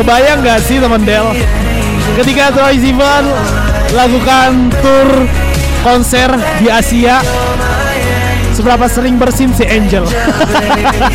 Kebayang gak sih teman Del? Ketika Troy Sivan Lakukan tour konser di Asia seberapa sering bersin si Angel.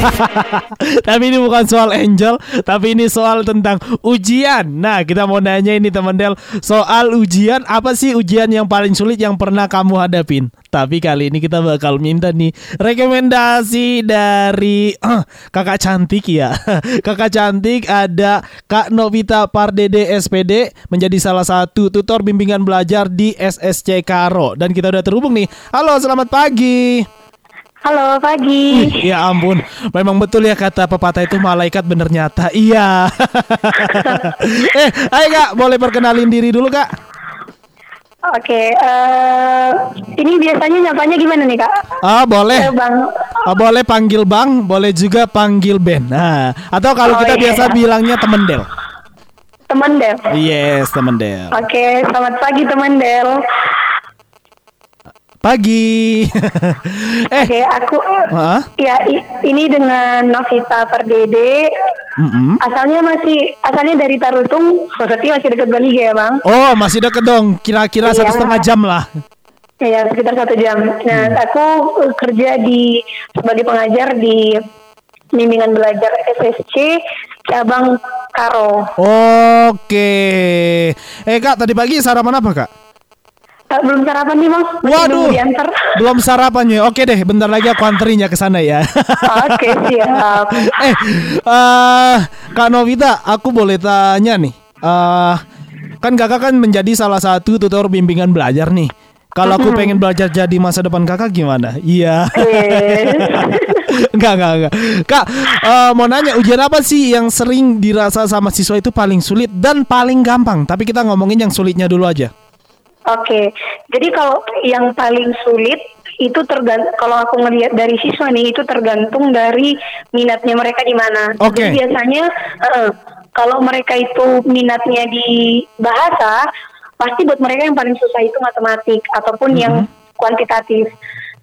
tapi ini bukan soal Angel, tapi ini soal tentang ujian. Nah, kita mau nanya ini teman Del, soal ujian apa sih ujian yang paling sulit yang pernah kamu hadapin? Tapi kali ini kita bakal minta nih rekomendasi dari uh, kakak cantik ya. kakak cantik ada Kak Novita Pardede SPD menjadi salah satu tutor bimbingan belajar di SSC Karo dan kita udah terhubung nih. Halo, selamat pagi. Halo, pagi. Wih, ya ampun, memang betul ya kata pepatah itu malaikat bener nyata. Iya. eh, ayo kak, boleh perkenalin diri dulu kak. Oke, uh, ini biasanya nyapanya gimana nih kak? Ah boleh. Eh, bang. Ah, boleh panggil bang, boleh juga panggil Ben. Nah, atau kalau Oh, kita iya. biasa bilangnya temen Del. Temen Del. Yes, temen Del. Oke, selamat pagi teman Del. Pagi. eh, Oke, aku Hah? ya ini dengan Novita Perdede. mm-mm. Asalnya masih asalnya dari Tarutung, berarti masih dekat Bali ya bang? oh masih deket dong, kira-kira Iya. satu setengah jam lah. Ya sekitar satu jam. Nah, aku uh, kerja di sebagai pengajar di bimbingan belajar SSC cabang Karo. Oke. Eh kak, tadi pagi sarapan apa kak? Eh, belum sarapan nih bang? Masih Waduh. diantar. Belum sarapannya. Oke deh, bentar lagi aku anterin ya ke sana ya. Oke siap. eh, eh, Kak Novita, aku boleh tanya nih. Eh, kan kakak kan menjadi salah satu tutor bimbingan belajar nih. Kalau aku pengen belajar jadi masa depan kakak gimana? Iya. Enggak, enggak, enggak. Kak, eh, mau nanya ujian apa sih yang sering dirasa sama siswa itu paling sulit dan paling gampang? Tapi kita ngomongin yang sulitnya dulu aja. Oke, jadi kalau yang paling sulit itu tergantung kalau aku ngelihat dari siswa nih itu tergantung dari minatnya mereka di mana. Oke. Jadi biasanya eh, kalau mereka itu minatnya di bahasa, pasti buat mereka yang paling susah itu matematik ataupun yang kuantitatif.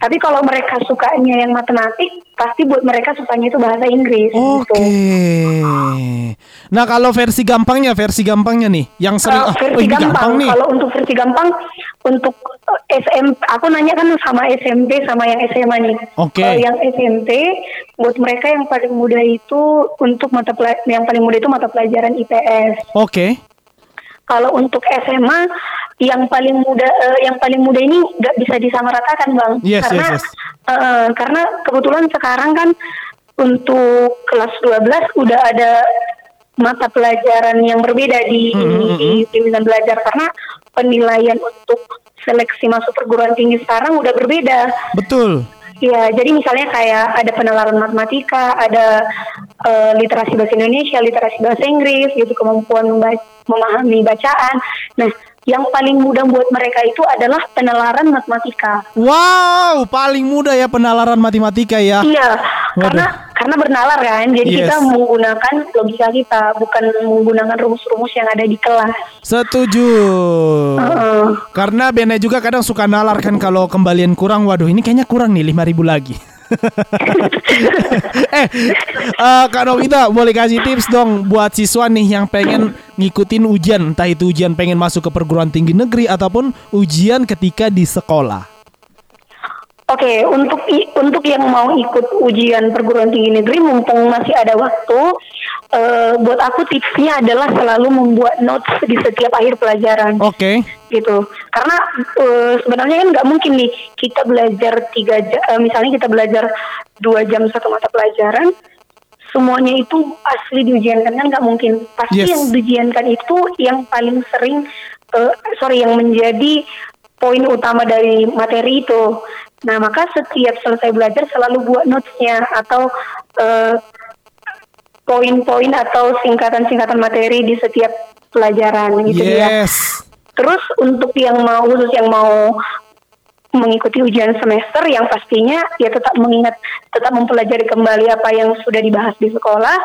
Tapi kalau mereka sukanya yang matematik, pasti buat mereka sukanya itu bahasa Inggris. Oke. gitu. Nah, kalau versi gampangnya, versi gampangnya nih, yang sering ah, versi oh, gampang, gampang nih. kalau untuk versi gampang untuk eh, SMP, aku nanya kan sama SMP sama yang SMA nih. Oke. Kalau yang SMP, buat mereka yang paling mudah itu untuk mata yang paling mudah itu mata pelajaran IPS. Oke. Kalau untuk SMA, yang paling mudah eh, yang paling mudah ini nggak bisa disamaratakan bang, Yes, karena yes, yes. eh, karena kebetulan sekarang kan untuk kelas 12 udah ada mata pelajaran yang berbeda di Hmm, di bimbingan belajar karena penilaian untuk seleksi masuk perguruan tinggi sekarang udah berbeda. Betul. Ya, jadi misalnya kayak ada penalaran matematika, ada eh, literasi bahasa Indonesia, literasi bahasa Inggris, gitu kemampuan memba- memahami bacaan. Nah, yang paling mudah buat mereka itu adalah penalaran matematika. Wow, paling mudah ya penalaran matematika ya. Iya, Waduh. karena karena bernalar kan, jadi Yes. kita menggunakan logika kita, bukan menggunakan rumus-rumus yang ada di kelas. Setuju. Heeh. Karena Bene juga kadang suka nalar kan kalau kembalian kurang. Waduh, ini kayaknya kurang nih 5000 lagi. eh, eh, Kak Novita boleh kasih tips dong buat siswa nih yang pengen ngikutin ujian, entah itu ujian pengen masuk ke perguruan tinggi negeri ataupun ujian ketika di sekolah. Oke, untuk i- untuk yang mau ikut ujian perguruan tinggi negeri, mumpung masih ada waktu, eh, buat aku tipsnya adalah selalu membuat notes di setiap akhir pelajaran, Oke. gitu. Karena eh, sebenarnya kan nggak mungkin nih kita belajar tiga jam, misalnya kita belajar dua jam satu mata pelajaran, semuanya itu asli diujiankan kan nggak mungkin. Pasti Yes. yang diujiankan itu yang paling sering, eh, sorry, yang menjadi poin utama dari materi itu. Nah, maka setiap selesai belajar selalu buat notes-nya atau eh, poin-poin atau singkatan-singkatan materi di setiap pelajaran gitu ya. Yes. Terus untuk yang mau khusus yang mau mengikuti ujian semester yang pastinya ya tetap mengingat tetap mempelajari kembali apa yang sudah dibahas di sekolah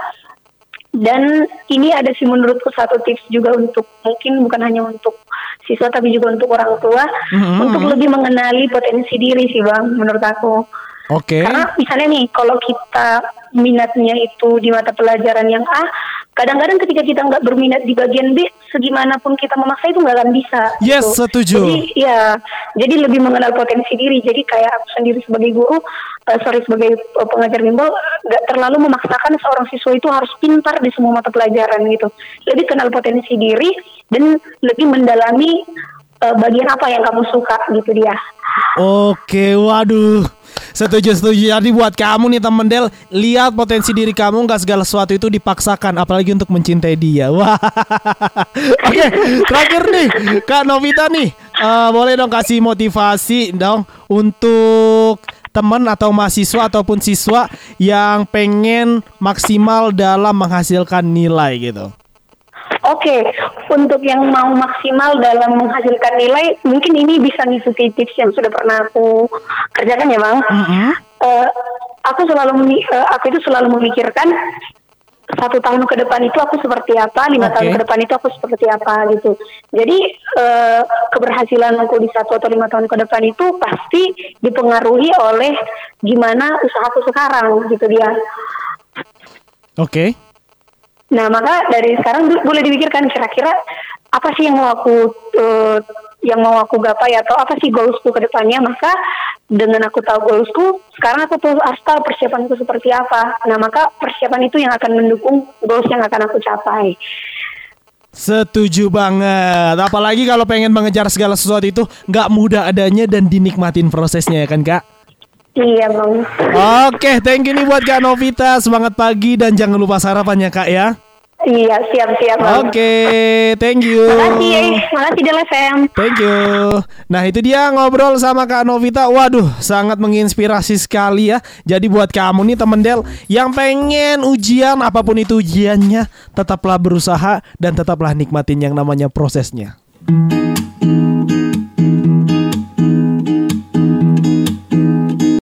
dan ini ada sih menurutku satu tips juga untuk mungkin bukan hanya untuk siswa tapi juga untuk orang tua Mhm. untuk lebih mengenali potensi diri sih bang menurut aku Oke. karena misalnya nih kalau kita minatnya itu di mata pelajaran yang A kadang-kadang ketika kita nggak berminat di bagian B, segimanapun kita memaksa itu nggak akan bisa. Yes, gitu. setuju. Jadi ya, jadi lebih mengenal potensi diri. Jadi kayak aku sendiri sebagai guru, uh, sorry sebagai uh, pengajar bimbel, nggak terlalu memaksakan seorang siswa itu harus pintar di semua mata pelajaran gitu. Lebih kenal potensi diri dan lebih mendalami uh, bagian apa yang kamu suka gitu dia. Oke, waduh. Setuju, setuju. Jadi buat kamu nih temen Del, lihat potensi diri kamu nggak segala sesuatu itu dipaksakan, apalagi untuk mencintai dia. Wah. Oke, terakhir nih, Kak Novita nih, uh, boleh dong kasih motivasi dong untuk teman atau mahasiswa ataupun siswa yang pengen maksimal dalam menghasilkan nilai gitu. Oke, untuk yang mau maksimal dalam menghasilkan nilai, mungkin ini bisa ngikuti tips yang sudah pernah aku kerjakan ya, bang. Mm-hmm. Uh, aku selalu uh, aku itu selalu memikirkan satu tahun ke depan itu aku seperti apa, lima okay. tahun ke depan itu aku seperti apa gitu. Jadi uh, keberhasilan aku di satu atau lima tahun ke depan itu pasti dipengaruhi oleh gimana usahaku sekarang gitu dia. Oke. Okay. Nah, maka dari sekarang boleh dipikirkan kira-kira apa sih yang mau aku uh, yang mau aku gapai atau apa sih goalsku ke depannya. Maka dengan aku tahu goalsku, sekarang aku tuh harus persiapanku seperti apa. Nah, maka persiapan itu yang akan mendukung goals yang akan aku capai. Setuju banget. Apalagi kalau pengen mengejar segala sesuatu itu nggak mudah adanya dan dinikmatin prosesnya ya kan kak? Iya bang. Oke, thank you nih buat Kak Novita. Semangat pagi dan jangan lupa sarapan ya Kak ya. Iya, siap-siap. Oke, thank you. Makasih, makasih Del FM. Thank you. Nah, itu dia ngobrol sama Kak Novita. Waduh, sangat menginspirasi sekali ya. Jadi buat kamu nih temen Del yang pengen ujian apa pun itu ujiannya, tetaplah berusaha dan tetaplah nikmatin yang namanya prosesnya.